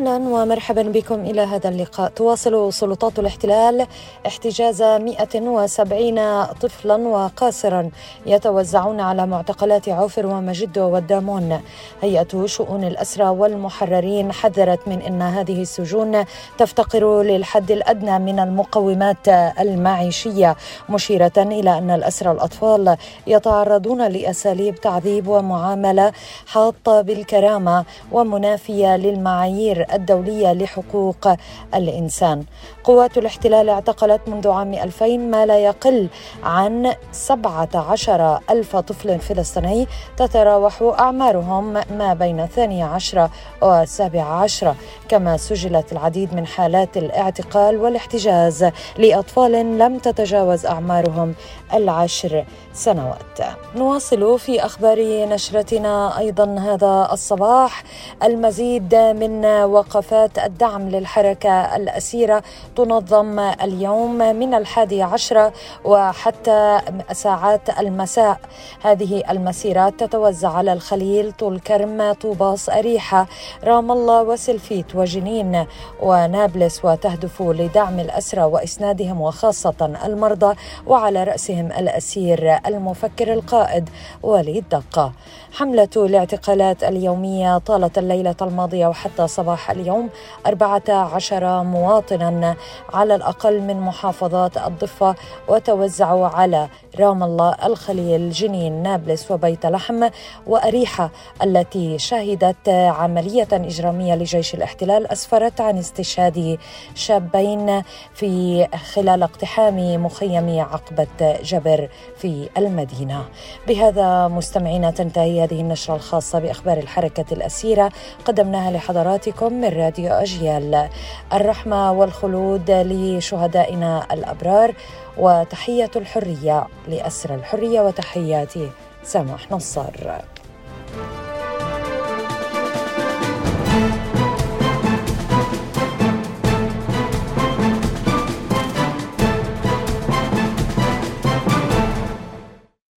أهلا ومرحبا بكم إلى هذا اللقاء. تواصل سلطات الاحتلال احتجاز 170 طفلا وقاصرا يتوزعون على معتقلات عوفر ومجدو والدامون. هيئة شؤون الأسرى والمحررين حذرت من إن هذه السجون تفتقر للحد الأدنى من المقومات المعيشية مشيرة إلى أن الأسرى الأطفال يتعرضون لأساليب تعذيب ومعاملة حاطة بالكرامة ومنافية للمعايير الدولية لحقوق الإنسان. قوات الاحتلال اعتقلت منذ عام 2000 ما لا يقل عن 17 ألف طفل فلسطيني تتراوح أعمارهم ما بين 12 و 17 كما سجلت العديد من حالات الاعتقال والاحتجاز لأطفال لم تتجاوز أعمارهم العشر سنوات. نواصل في أخبار نشرتنا أيضا هذا الصباح. المزيد من وقفات الدعم للحركة الأسيرة تنظم اليوم من الحادي عشر وحتى ساعات المساء. هذه المسيرات تتوزع على الخليل طول كرم طوباس أريحة رام الله وسلفيت وجنين ونابلس وتهدف لدعم الأسرى وإسنادهم وخاصة المرضى وعلى رأسهم الأسير المفكر القائد وليد دقة. حملة الاعتقالات اليومية طالت الليلة الماضية وحتى صباح اليوم 14 مواطنا على الأقل من محافظات الضفة وتوزعوا على رام الله الخليل جنين نابلس وبيت لحم وأريحة التي شهدت عملية إجرامية لجيش الاحتلال أسفرت عن استشهاد شابين في خلال اقتحام مخيم عقبة جبر في المدينة. بهذا مستمعينا تنتهي هذه النشرة الخاصة بأخبار الحركة الأسيرة. قدمناها لحضراتكم من راديو أجيال. الرحمة والخلود لشهدائنا الأبرار وتحية الحرية لأسر الحرية وتحياتي سماح نصار